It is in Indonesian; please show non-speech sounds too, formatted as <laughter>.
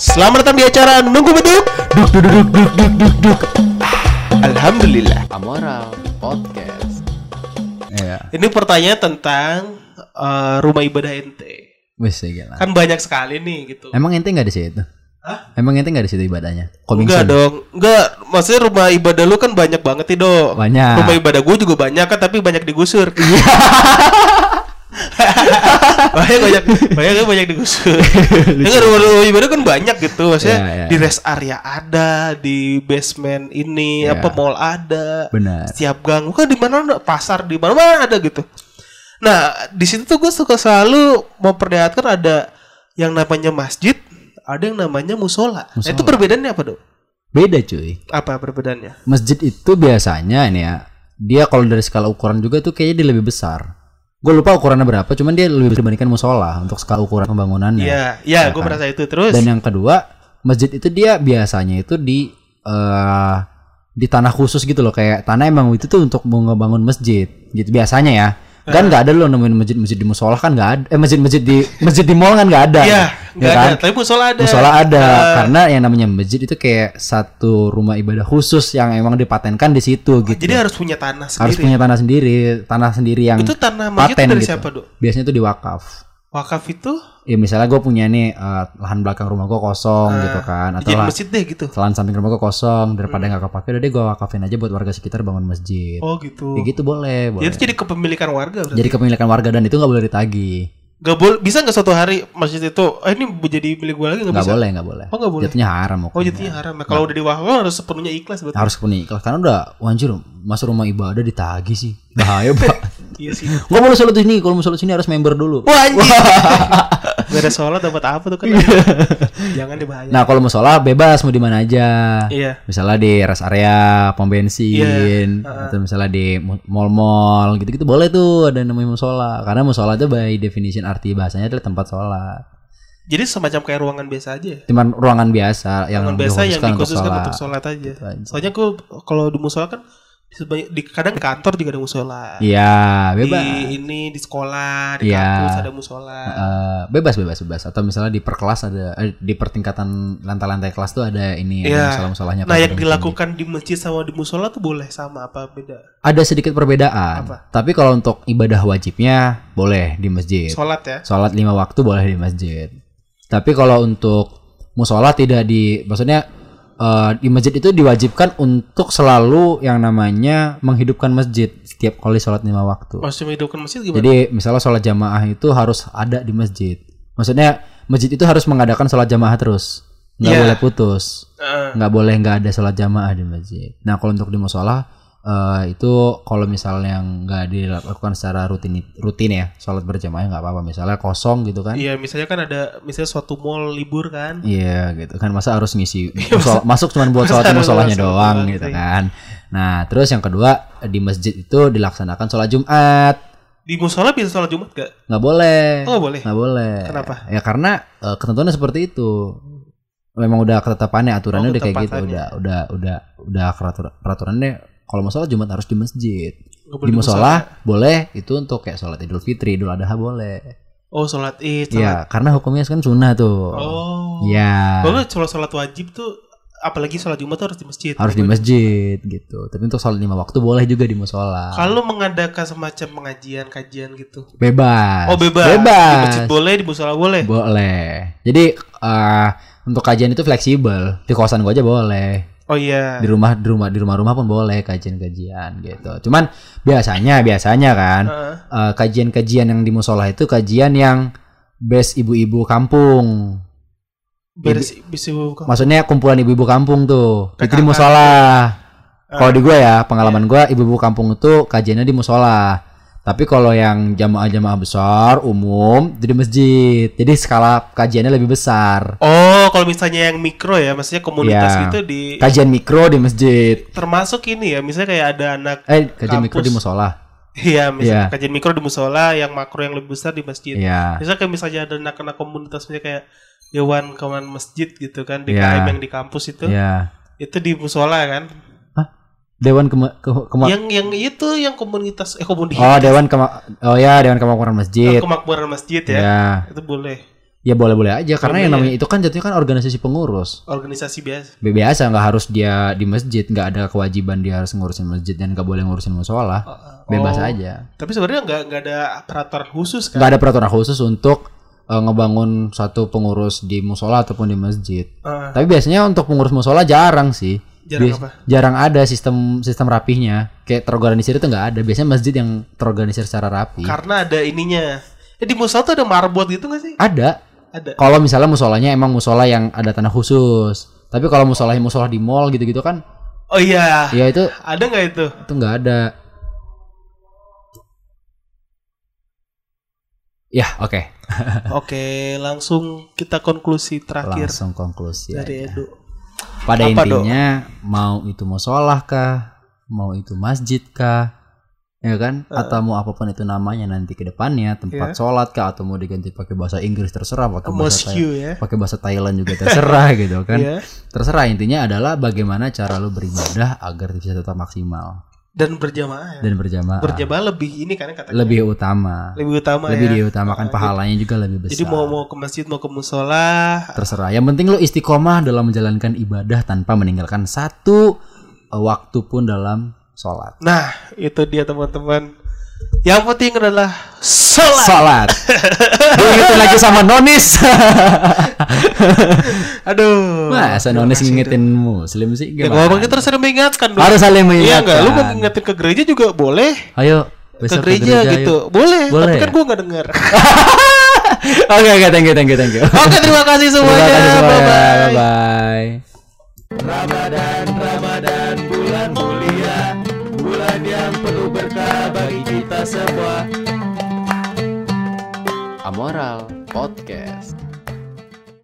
Selamat datang di acara Nunggu Beduk Duk duk duk duk duk duk duk Alhamdulillah Amoral Podcast. Iya. Ini pertanyaan tentang eh, rumah ibadah ente Wis ya gila. Kan banyak sekali nih gitu Emang ente nggak di situ? Hah? Emang ente nggak di situ ibadahnya? Coming Enggak soon. dong Enggak Maksudnya rumah ibadah lu kan banyak banget nih dok Banyak. Rumah ibadah gue juga banyak kan Tapi banyak digusur Iya. <laughs> banyak <laughs> banyak banyak banyak digusur Enggak rumah, rumah ibadah kan banyak gitu Maksudnya Iya, iya. di rest area ada Di basement ini Iya. Apa mall ada Benar. setiap gang kan di mana ada pasar di mana mana ada gitu nah di situ tuh gue suka selalu memperlihatkan ada yang namanya masjid ada yang namanya musola, Nah, itu perbedaannya apa dok Beda cuy. apa perbedaannya Masjid itu biasanya ini ya. Dia kalau dari skala ukuran juga tuh kayaknya dia lebih besar. Gue lupa ukurannya berapa, cuman dia lebih besar dibandingkan musola untuk skala ukuran pembangunannya. iya iya Ya gue kan? merasa itu terus Dan yang kedua, masjid itu dia biasanya itu di eh di tanah khusus gitu loh, kayak tanah emang itu tuh untuk mau ngebangun masjid gitu biasanya ya. Kan nggak ada loh nemuin masjid-masjid di musola kan nggak ada. Eh masjid-masjid di masjid di mall kan nggak ada. iya Ya nggak kan? ada tapi musola ada Musola ada Eh, karena yang namanya masjid itu kayak satu rumah ibadah khusus yang emang dipatenkan di situ gitu. jadi harus punya tanah harus sendiri punya tanah sendiri, tanah sendiri yang itu tanah masjid paten dari gitu. siapa dok Biasanya itu di wakaf. wakaf itu Ya misalnya gue punya nih eh, lahan belakang rumah gue kosong gitu kan atau jadi lah, masjid deh gitu lahan samping rumah gue kosong daripada nggak kepake udah deh gue wakafin aja buat warga sekitar bangun masjid. oh gitu Ya gitu boleh, boleh. itu jadi kepemilikan warga berarti Jadi kepemilikan warga dan itu nggak boleh ditagih. Gak boleh, bisa nggak suatu hari masjid itu, eh ini jadi milik gue lagi nggak bisa? boleh, nggak boleh. Oh nggak boleh. Jatuhnya haram Oh jadinya haram ya. Kalau udah diwakafkan harus sepenuhnya ikhlas berarti. harus punya ikhlas karena udah wanjir masuk rumah ibadah ditagih sih bahaya pak <laughs> Iya sih. nggak boleh sholat di sini kalau mau sholat sini harus member dulu Wah anjing. <laughs> Gak ada sholat dapat apa tuh kan? Jangan dibahaya. nah kalau mau sholat bebas mau di mana aja Iya. misalnya di rest area pom bensin atau misalnya di mall-mall gitu-gitu boleh tuh ada namanya musola karena musola itu by definition arti bahasanya adalah tempat sholat Jadi semacam kayak ruangan biasa aja. ya? cuman ruangan biasa yang Ruangan biasa yang dikhususkan untuk sholat aja. Gitu aja. Soalnya gue kalau di musola kan sebanyak- di kadang kantor juga ada musola. iya Di bebas ini di sekolah, di Iya. kampus ada musola. Eh, bebas bebas bebas atau misalnya di per kelas ada eh, di pertingkatan lantai-lantai kelas tuh ada ini Iya. ada musola-musolahnya Nah yang di- dilakukan di masjid sama di musola tuh boleh sama apa beda? ada sedikit perbedaan Apa? tapi kalau untuk ibadah wajibnya boleh di masjid Sholat ya? sholat lima waktu boleh di masjid tapi kalau untuk musola tidak di maksudnya eh, di masjid itu diwajibkan untuk selalu yang namanya menghidupkan masjid setiap kali sholat lima waktu Maksudnya menghidupkan masjid gimana? Jadi misalnya sholat jamaah itu harus ada di masjid. Maksudnya masjid itu harus mengadakan sholat jamaah terus, nggak Iya. boleh putus, Heeh. nggak boleh nggak ada sholat jamaah di masjid. Nah kalau untuk di musola eh, itu kalau misalnya nggak dilakukan secara rutin rutin ya sholat berjamaah nggak apa-apa. Misalnya kosong gitu kan? Iya, misalnya kan ada misalnya suatu mall libur kan. Iya gitu kan masa harus ngisi <laughs> musola- masuk cuma buat sholat musolahnya doang gitu sih. kan. Nah terus yang kedua di masjid itu dilaksanakan sholat Jumat Di musola bisa sholat Jumat gak? nggak boleh. Oh, boleh. nggak boleh Kenapa? ya karena eh, ketentuannya seperti itu memang udah ketetapannya aturannya Oh, udah kayak gitu udah udah udah udah peraturannya kalau mau sholat jumat harus di masjid di musola boleh itu untuk kayak sholat idul fitri idul adha boleh Oh, sholat Id. sholat- ya karena hukumnya kan sunnah tuh Oh. ya Kalau sholat sholat wajib tuh apalagi sholat Jumat tuh harus di masjid. harus di masjid gitu tapi untuk sholat lima waktu boleh juga di musola Kalau mengadakan semacam pengajian, kajian gitu. bebas Oh, bebas. bebas Di masjid boleh, di musola boleh. boleh jadi eh, untuk kajian itu fleksibel di kosan gua aja boleh Oh iya. di rumah di rumah di rumah-rumah pun boleh kajian-kajian gitu. Cuman biasanya biasanya kan eh, kajian-kajian yang di musola itu kajian yang base ibu-ibu kampung. Beres bisa buka. Maksudnya kumpulan ibu-ibu kampung tuh. Itu di musola. Kalau di gua ya, pengalaman gua ibu-ibu kampung itu kajiannya di musola. Tapi kalau yang jamaah-jamaah besar umum itu di masjid. Jadi skala kajiannya lebih besar. Oh, kalau misalnya yang mikro ya, maksudnya komunitas Iya. gitu di Kajian mikro di masjid. termasuk ini ya, misalnya kayak ada anak Eh, kajian mikro Kampus. di musola. Iya, misalnya Iya. kajian mikro di musola, yang makro yang lebih besar di masjid. Iya. Misalnya kayak misalnya ada anak-anak komunitas misalnya kayak Dewan Kawan Masjid gitu kan di Iya. KM yang di kampus itu. Iya. Itu di musola kan. Dewan kema, ke- kema- Yang yang itu yang komunitas eh komunitas Oh, Dewan kema Oh ya, Dewan Kemakmuran Masjid. kemakmuran masjid ya. Ya. Itu boleh. ya boleh-boleh aja karena Boleh yang ya. namanya itu kan jatuhnya kan organisasi pengurus. Organisasi biasa. Bi- Biasa nggak harus dia di masjid, nggak ada kewajiban dia harus ngurusin masjid dan nggak boleh ngurusin musola. Bebas Oh. aja. Tapi sebenarnya nggak nggak ada peraturan khusus kan? Nggak ada peraturan khusus untuk eh, ngebangun satu pengurus di musola ataupun di masjid. Ah, Tapi biasanya untuk pengurus musola jarang sih. Jarang Bias- apa? Jarang ada sistem sistem rapihnya. Kayak terorganisir itu nggak ada. Biasanya masjid yang terorganisir secara rapi. karena ada ininya. Eh di musola tuh ada marbot gitu nggak sih? ada. Ada. Kalau misalnya musolanya emang musola yang ada tanah khusus. Tapi kalau musola musola di mall gitu-gitu kan, Oh iya. ya itu Ada nggak itu? itu nggak ada. Ya oke. <laughs> Oke, langsung kita konklusi terakhir Langsung konklusi. dari aja. Edu. Pada Apa, intinya mau itu musolah kah, mau itu masjid kah, ya kan? Atau mau apa pun itu namanya nanti ke depannya tempat Iya. sholat kah atau mau diganti pakai bahasa Inggris terserah, pakai bahasa Thai- Mosque ya. pakai bahasa Thailand juga terserah <laughs> gitu kan. Iya. Terserah intinya adalah bagaimana cara lu beribadah agar bisa tetap maksimal Dan berjamaah ya. dan berjamaah. Berjamaah lebih ini kan katanya. lebih utama. lebih utama Lebih ya. diutamakan Ah, pahalanya juga lebih besar. Jadi mau mau ke masjid mau ke musola terserah. Yang penting lu istiqomah dalam menjalankan ibadah tanpa meninggalkan satu uh, waktu pun dalam sholat. Nah, itu dia teman-teman. Yang penting adalah sholat. Sholat. <laughs> Diingetin lagi sama nonis. <laughs> Aduh. Masa nonis ngingetin muslim sih. Ya, gimana? ngomong kita sering mengingatkan dong. Harus saling Iya mengingatkan. enggak? Lu mau ngingetin ke gereja juga boleh. Ayo Ke besok gereja, ayo. gitu. Boleh, Boleh Tapi kan ya? gua nggak dengar. <laughs> Oke oke thank you thank you thank you. Oke, terima kasih semuanya. Terima kasih semuanya. Bye-bye. Bye bye. Ramadan, Ramadan, bulan mulia kita semua Amoral Podcast